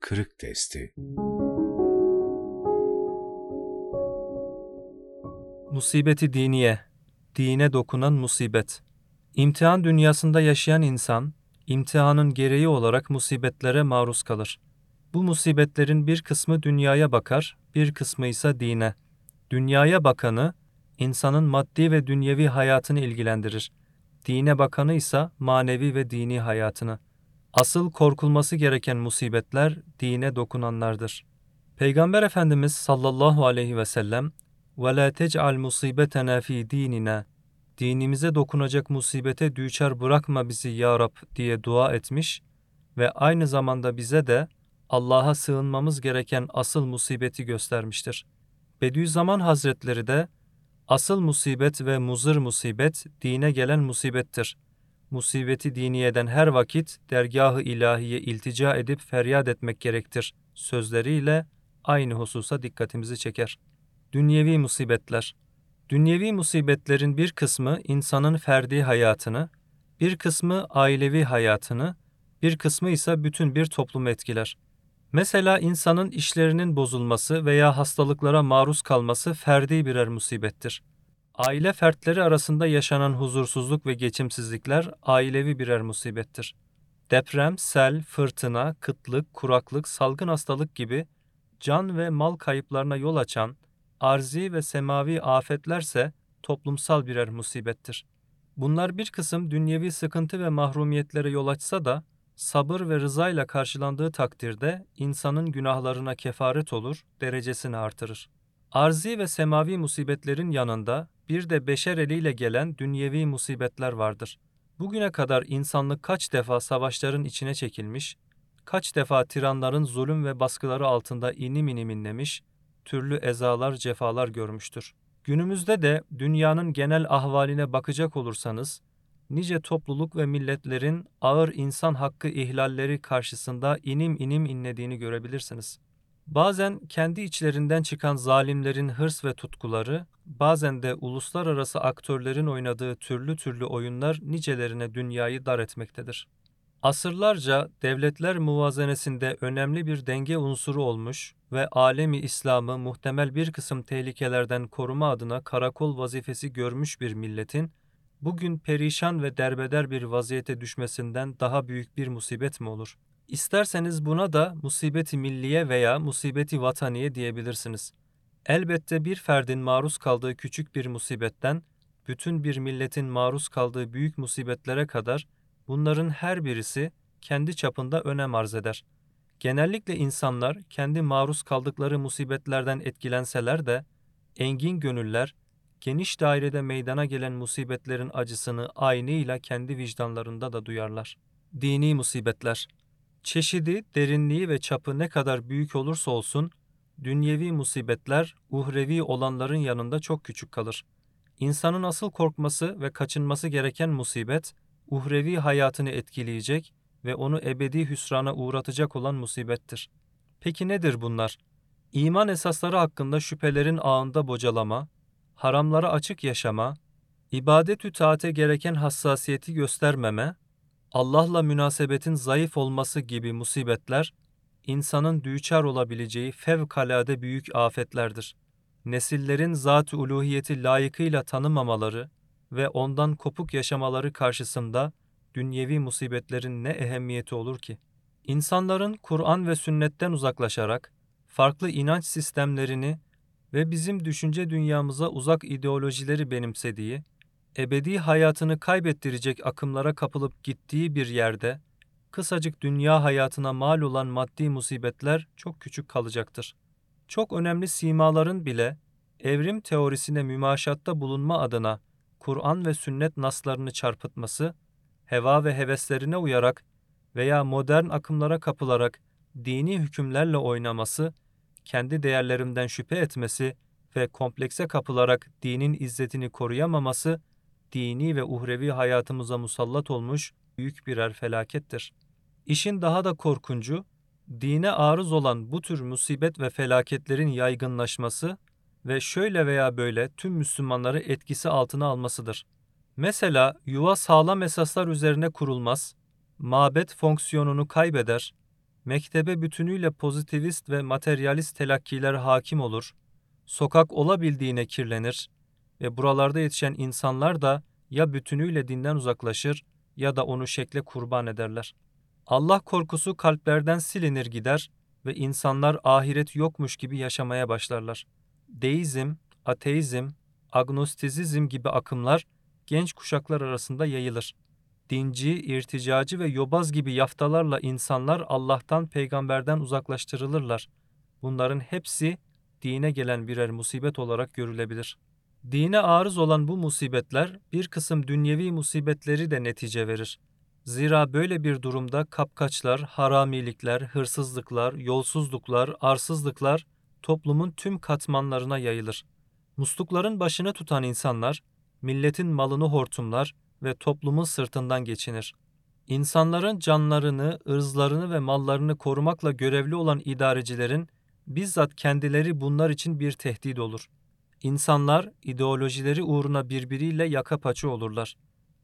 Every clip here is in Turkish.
Kırık Testi Musibeti diniye, dine dokunan musibet. İmtihan dünyasında yaşayan insan, imtihanın gereği olarak musibetlere maruz kalır. Bu musibetlerin bir kısmı dünyaya bakar, bir kısmı ise dine. Dünyaya bakanı, insanın maddi ve dünyevi hayatını ilgilendirir. Dine bakanı ise manevi ve dini hayatını. Asıl korkulması gereken musibetler dine dokunanlardır. Peygamber Efendimiz sallallahu aleyhi ve sellem وَلَا تَجْعَلْ مُصِيبَتَنَا ف۪ي dinina Dinimize dokunacak musibete düçar bırakma bizi ya Rab diye dua etmiş ve aynı zamanda bize de Allah'a sığınmamız gereken asıl musibeti göstermiştir. Bediüzzaman Hazretleri de asıl musibet ve muzır musibet dine gelen musibettir. Musibeti diniyeden her vakit dergahı ilahiye iltica edip feryat etmek gerektir sözleriyle aynı hususa dikkatimizi çeker. Dünyevi musibetler Dünyevi musibetlerin bir kısmı insanın ferdi hayatını, bir kısmı ailevi hayatını, bir kısmı ise bütün bir toplumu etkiler. Mesela insanın işlerinin bozulması veya hastalıklara maruz kalması ferdi birer musibettir. Aile fertleri arasında yaşanan huzursuzluk ve geçimsizlikler ailevi birer musibettir. Deprem, sel, fırtına, kıtlık, kuraklık, salgın hastalık gibi can ve mal kayıplarına yol açan arzi ve semavi afetlerse toplumsal birer musibettir. Bunlar bir kısım dünyevi sıkıntı ve mahrumiyetlere yol açsa da sabır ve rızayla karşılandığı takdirde insanın günahlarına kefaret olur, derecesini artırır. Arzi ve semavi musibetlerin yanında bir de beşer eliyle gelen dünyevi musibetler vardır. Bugüne kadar insanlık kaç defa savaşların içine çekilmiş, kaç defa tiranların zulüm ve baskıları altında inim inim inlemiş, türlü ezalar, cefalar görmüştür. Günümüzde de dünyanın genel ahvaline bakacak olursanız, nice topluluk ve milletlerin ağır insan hakkı ihlalleri karşısında inim inim inlediğini görebilirsiniz. Bazen kendi içlerinden çıkan zalimlerin hırs ve tutkuları, bazen de uluslararası aktörlerin oynadığı türlü türlü oyunlar nicelerine dünyayı dar etmektedir. Asırlarca devletler muvazenesinde önemli bir denge unsuru olmuş ve alemi İslam'ı muhtemel bir kısım tehlikelerden koruma adına karakol vazifesi görmüş bir milletin, bugün perişan ve derbeder bir vaziyete düşmesinden daha büyük bir musibet mi olur? İsterseniz buna da musibeti milliye veya musibeti vataniye diyebilirsiniz. Elbette bir ferdin maruz kaldığı küçük bir musibetten, bütün bir milletin maruz kaldığı büyük musibetlere kadar bunların her birisi kendi çapında önem arz eder. Genellikle insanlar kendi maruz kaldıkları musibetlerden etkilenseler de engin gönüller geniş dairede meydana gelen musibetlerin acısını aynıyla kendi vicdanlarında da duyarlar. Dini musibetler Çeşidi, derinliği ve çapı ne kadar büyük olursa olsun, dünyevi musibetler uhrevi olanların yanında çok küçük kalır. İnsanın asıl korkması ve kaçınması gereken musibet, uhrevi hayatını etkileyecek ve onu ebedi hüsrana uğratacak olan musibettir. Peki nedir bunlar? İman esasları hakkında şüphelerin ağında bocalama, haramlara açık yaşama, ibadet-ü taate gereken hassasiyeti göstermeme, Allah'la münasebetin zayıf olması gibi musibetler, insanın düçar olabileceği fevkalade büyük afetlerdir. Nesillerin zat-ı uluhiyeti layıkıyla tanımamaları ve ondan kopuk yaşamaları karşısında dünyevi musibetlerin ne ehemmiyeti olur ki? İnsanların Kur'an ve sünnetten uzaklaşarak farklı inanç sistemlerini ve bizim düşünce dünyamıza uzak ideolojileri benimsediği, ebedi hayatını kaybettirecek akımlara kapılıp gittiği bir yerde, kısacık dünya hayatına mal olan maddi musibetler çok küçük kalacaktır. Çok önemli simaların bile evrim teorisine mümaşatta bulunma adına Kur'an ve sünnet naslarını çarpıtması, heva ve heveslerine uyarak veya modern akımlara kapılarak dini hükümlerle oynaması, kendi değerlerinden şüphe etmesi ve komplekse kapılarak dinin izzetini koruyamaması, dini ve uhrevi hayatımıza musallat olmuş büyük birer felakettir. İşin daha da korkuncu, dine arız olan bu tür musibet ve felaketlerin yaygınlaşması ve şöyle veya böyle tüm Müslümanları etkisi altına almasıdır. Mesela yuva sağlam esaslar üzerine kurulmaz, mabet fonksiyonunu kaybeder, mektebe bütünüyle pozitivist ve materyalist telakkiler hakim olur, sokak olabildiğine kirlenir ve buralarda yetişen insanlar da ya bütünüyle dinden uzaklaşır ya da onu şekle kurban ederler. Allah korkusu kalplerden silinir gider ve insanlar ahiret yokmuş gibi yaşamaya başlarlar. Deizm, ateizm, agnostizizm gibi akımlar genç kuşaklar arasında yayılır. Dinci, irticacı ve yobaz gibi yaftalarla insanlar Allah'tan, peygamberden uzaklaştırılırlar. Bunların hepsi dine gelen birer musibet olarak görülebilir. Dine arız olan bu musibetler bir kısım dünyevi musibetleri de netice verir. Zira böyle bir durumda kapkaçlar, haramilikler, hırsızlıklar, yolsuzluklar, arsızlıklar toplumun tüm katmanlarına yayılır. Muslukların başını tutan insanlar, milletin malını hortumlar ve toplumun sırtından geçinir. İnsanların canlarını, ırzlarını ve mallarını korumakla görevli olan idarecilerin bizzat kendileri bunlar için bir tehdit olur. İnsanlar ideolojileri uğruna birbiriyle yaka paçı olurlar.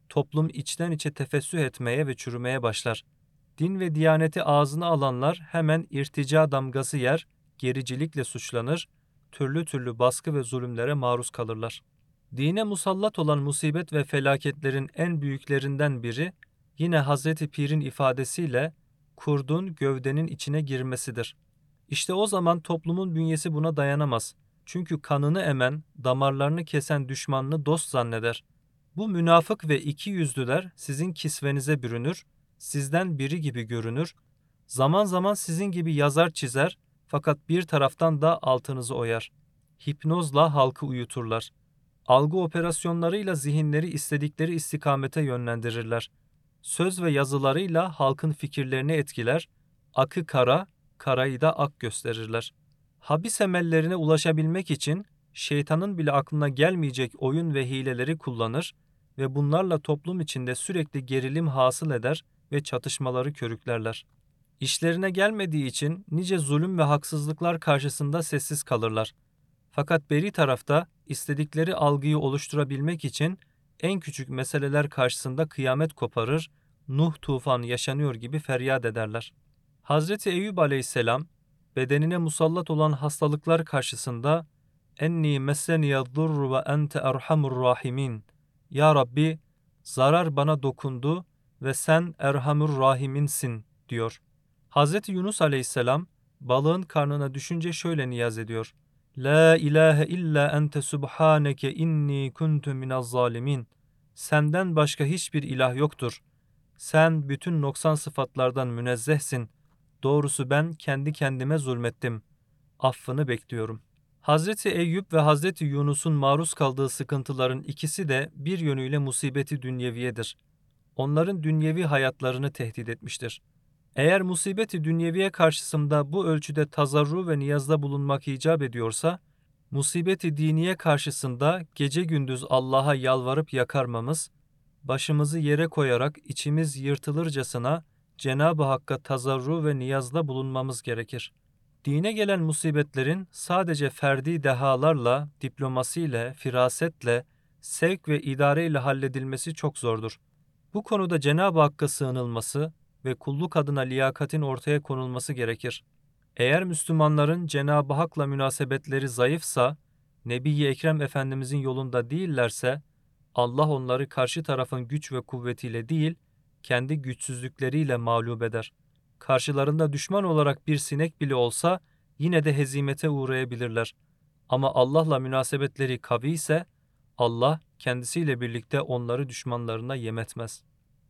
Toplum içten içe tefessüh etmeye ve çürümeye başlar. Din ve diyaneti ağzına alanlar hemen irtica damgası yer, gericilikle suçlanır, türlü türlü baskı ve zulümlere maruz kalırlar. Dine musallat olan musibet ve felaketlerin en büyüklerinden biri yine Hazreti Pir'in ifadesiyle kurdun gövdenin içine girmesidir. İşte o zaman toplumun bünyesi buna dayanamaz. Çünkü kanını emen, damarlarını kesen düşmanını dost zanneder. Bu münafık ve iki yüzlüler sizin kisvenize bürünür, sizden biri gibi görünür, zaman zaman sizin gibi yazar çizer fakat bir taraftan da altınızı oyar. Hipnozla halkı uyuturlar. Algı operasyonlarıyla zihinleri istedikleri istikamete yönlendirirler. Söz ve yazılarıyla halkın fikirlerini etkiler, akı kara, karayı da ak gösterirler. Habis emellerine ulaşabilmek için şeytanın bile aklına gelmeyecek oyun ve hileleri kullanır ve bunlarla toplum içinde sürekli gerilim hasıl eder ve çatışmaları körüklerler. İşlerine gelmediği için nice zulüm ve haksızlıklar karşısında sessiz kalırlar. Fakat beri tarafta istedikleri algıyı oluşturabilmek için en küçük meseleler karşısında kıyamet koparır, Nuh tufanı yaşanıyor gibi feryat ederler. Hazreti Eyüp aleyhisselam bedenine musallat olan hastalıklar karşısında enni messeniye zurru ve ente erhamur rahimin. Ya Rabbi zarar bana dokundu ve sen erhamur rahiminsin diyor. Hazreti Yunus aleyhisselam balığın karnına düşünce şöyle niyaz ediyor. La ilahe illa ente subhaneke inni kuntu minaz zalimin. Senden başka hiçbir ilah yoktur. Sen bütün noksan sıfatlardan münezzehsin. Doğrusu ben kendi kendime zulmettim. Affını bekliyorum. Hazreti Eyüp ve Hazreti Yunus'un maruz kaldığı sıkıntıların ikisi de bir yönüyle musibeti dünyeviyedir. Onların dünyevi hayatlarını tehdit etmiştir. Eğer musibeti dünyeviye karşısında bu ölçüde tazarru ve niyazda bulunmak icap ediyorsa, musibeti diniye karşısında gece gündüz Allah'a yalvarıp yakarmamız, başımızı yere koyarak içimiz yırtılırcasına Cenab-ı Hakk'a tazarru ve niyazda bulunmamız gerekir. Dine gelen musibetlerin sadece ferdi dehalarla, diplomasiyle, firasetle, sevk ve idareyle halledilmesi çok zordur. Bu konuda Cenab-ı Hakk'a sığınılması ve kulluk adına liyakatin ortaya konulması gerekir. Eğer Müslümanların Cenab-ı Hak'la münasebetleri zayıfsa, Nebi-i Ekrem Efendimizin yolunda değillerse, Allah onları karşı tarafın güç ve kuvvetiyle değil, kendi güçsüzlükleriyle mağlup eder. Karşılarında düşman olarak bir sinek bile olsa yine de hezimete uğrayabilirler. Ama Allah'la münasebetleri kavi ise Allah kendisiyle birlikte onları düşmanlarına yemetmez.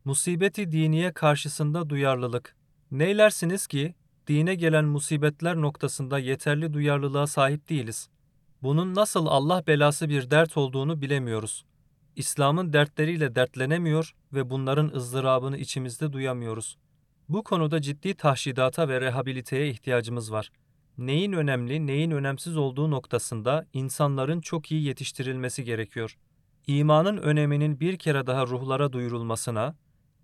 Musibeti diniye karşısında duyarlılık. Neylersiniz ki dine gelen musibetler noktasında yeterli duyarlılığa sahip değiliz. Bunun nasıl Allah belası bir dert olduğunu bilemiyoruz. İslam'ın dertleriyle dertlenemiyor ve bunların ızdırabını içimizde duyamıyoruz. Bu konuda ciddi tahşidata ve rehabiliteye ihtiyacımız var. Neyin önemli, neyin önemsiz olduğu noktasında insanların çok iyi yetiştirilmesi gerekiyor. İmanın öneminin bir kere daha ruhlara duyurulmasına,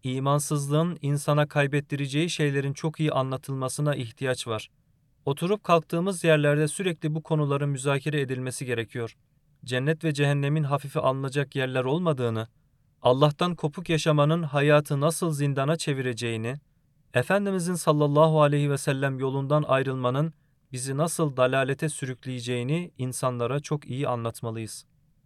imansızlığın insana kaybettireceği şeylerin çok iyi anlatılmasına ihtiyaç var. Oturup kalktığımız yerlerde sürekli bu konuların müzakere edilmesi gerekiyor. Cennet ve cehennemin hafife alınacak yerler olmadığını, Allah'tan kopuk yaşamanın hayatı nasıl zindana çevireceğini, Efendimizin sallallahu aleyhi ve sellem yolundan ayrılmanın bizi nasıl dalalete sürükleyeceğini insanlara çok iyi anlatmalıyız.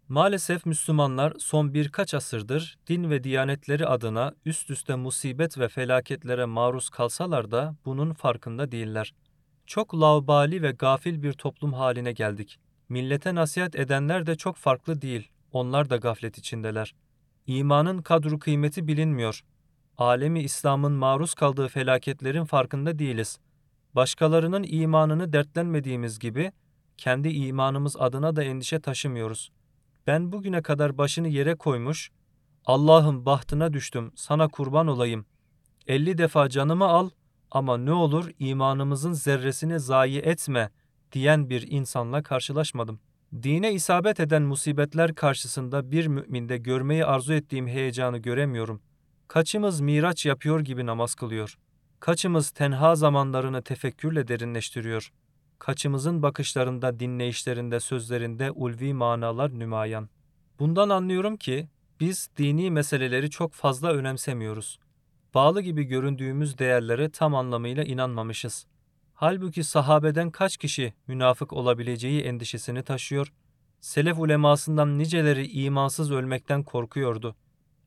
Maalesef Müslümanlar son birkaç asırdır din ve diyanetleri adına üst üste musibet ve felaketlere maruz kalsalar da bunun farkında değiller. Çok laubali ve gafil bir toplum haline geldik. Millete nasihat edenler de çok farklı değil. Onlar da gaflet içindeler. İmanın kadru kıymeti bilinmiyor. Alemi İslam'ın maruz kaldığı felaketlerin farkında değiliz. Başkalarının imanını dertlenmediğimiz gibi kendi imanımız adına da endişe taşımıyoruz. Ben bugüne kadar başını yere koymuş, Allah'ım bahtına düştüm, sana kurban olayım. Elli defa canımı al ama ne olur imanımızın zerresini zayi etme diyen bir insanla karşılaşmadım. Dine isabet eden musibetler karşısında bir müminde görmeyi arzu ettiğim heyecanı göremiyorum. Kaçımız miraç yapıyor gibi namaz kılıyor. Kaçımız tenha zamanlarını tefekkürle derinleştiriyor. Kaçımızın bakışlarında, dinleyişlerinde, sözlerinde ulvi manalar nümayan. Bundan anlıyorum ki biz dini meseleleri çok fazla önemsemiyoruz. Bağlı gibi göründüğümüz değerlere tam anlamıyla inanmamışız. Halbuki sahabeden kaç kişi münafık olabileceği endişesini taşıyor, selef ulemasından niceleri imansız ölmekten korkuyordu.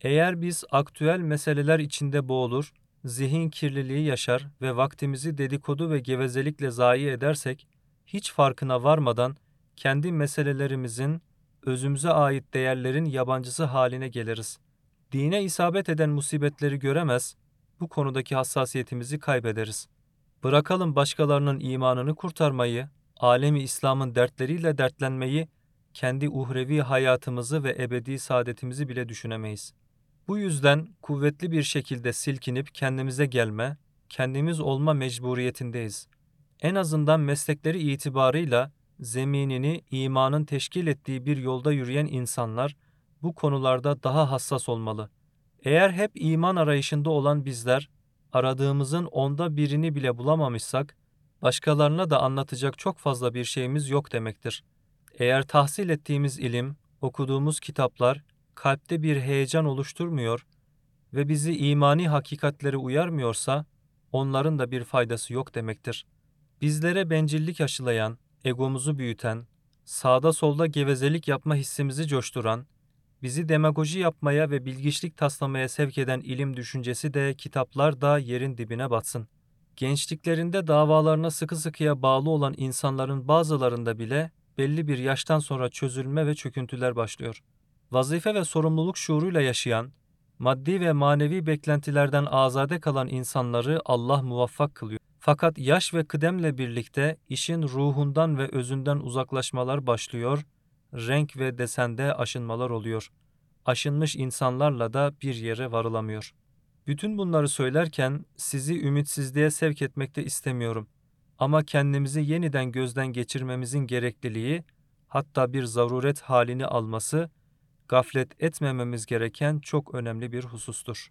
Eğer biz aktüel meseleler içinde boğulur, zihin kirliliği yaşar ve vaktimizi dedikodu ve gevezelikle zayi edersek, hiç farkına varmadan kendi meselelerimizin, özümüze ait değerlerin yabancısı haline geliriz. Dine isabet eden musibetleri göremez, bu konudaki hassasiyetimizi kaybederiz. Bırakalım başkalarının imanını kurtarmayı, alemi İslam'ın dertleriyle dertlenmeyi, kendi uhrevi hayatımızı ve ebedi saadetimizi bile düşünemeyiz. Bu yüzden kuvvetli bir şekilde silkinip kendimize gelme, kendimiz olma mecburiyetindeyiz. En azından meslekleri itibarıyla zeminini imanın teşkil ettiği bir yolda yürüyen insanlar bu konularda daha hassas olmalı. Eğer hep iman arayışında olan bizler aradığımızın onda birini bile bulamamışsak, başkalarına da anlatacak çok fazla bir şeyimiz yok demektir. Eğer tahsil ettiğimiz ilim, okuduğumuz kitaplar kalpte bir heyecan oluşturmuyor ve bizi imani hakikatlere uyarmıyorsa, onların da bir faydası yok demektir. Bizlere bencillik aşılayan, egomuzu büyüten, sağda solda gevezelik yapma hissimizi coşturan, bizi demagoji yapmaya ve bilgiçlik taslamaya sevk eden ilim düşüncesi de kitaplar da yerin dibine batsın. Gençliklerinde davalarına sıkı sıkıya bağlı olan insanların bazılarında bile belli bir yaştan sonra çözülme ve çöküntüler başlıyor. Vazife ve sorumluluk şuuruyla yaşayan, maddi ve manevi beklentilerden azade kalan insanları Allah muvaffak kılıyor. Fakat yaş ve kıdemle birlikte işin ruhundan ve özünden uzaklaşmalar başlıyor, renk ve desende aşınmalar oluyor. Aşınmış insanlarla da bir yere varılamıyor. Bütün bunları söylerken sizi ümitsizliğe sevk etmekte istemiyorum. Ama kendimizi yeniden gözden geçirmemizin gerekliliği, hatta bir zaruret halini alması, gaflet etmememiz gereken çok önemli bir husustur.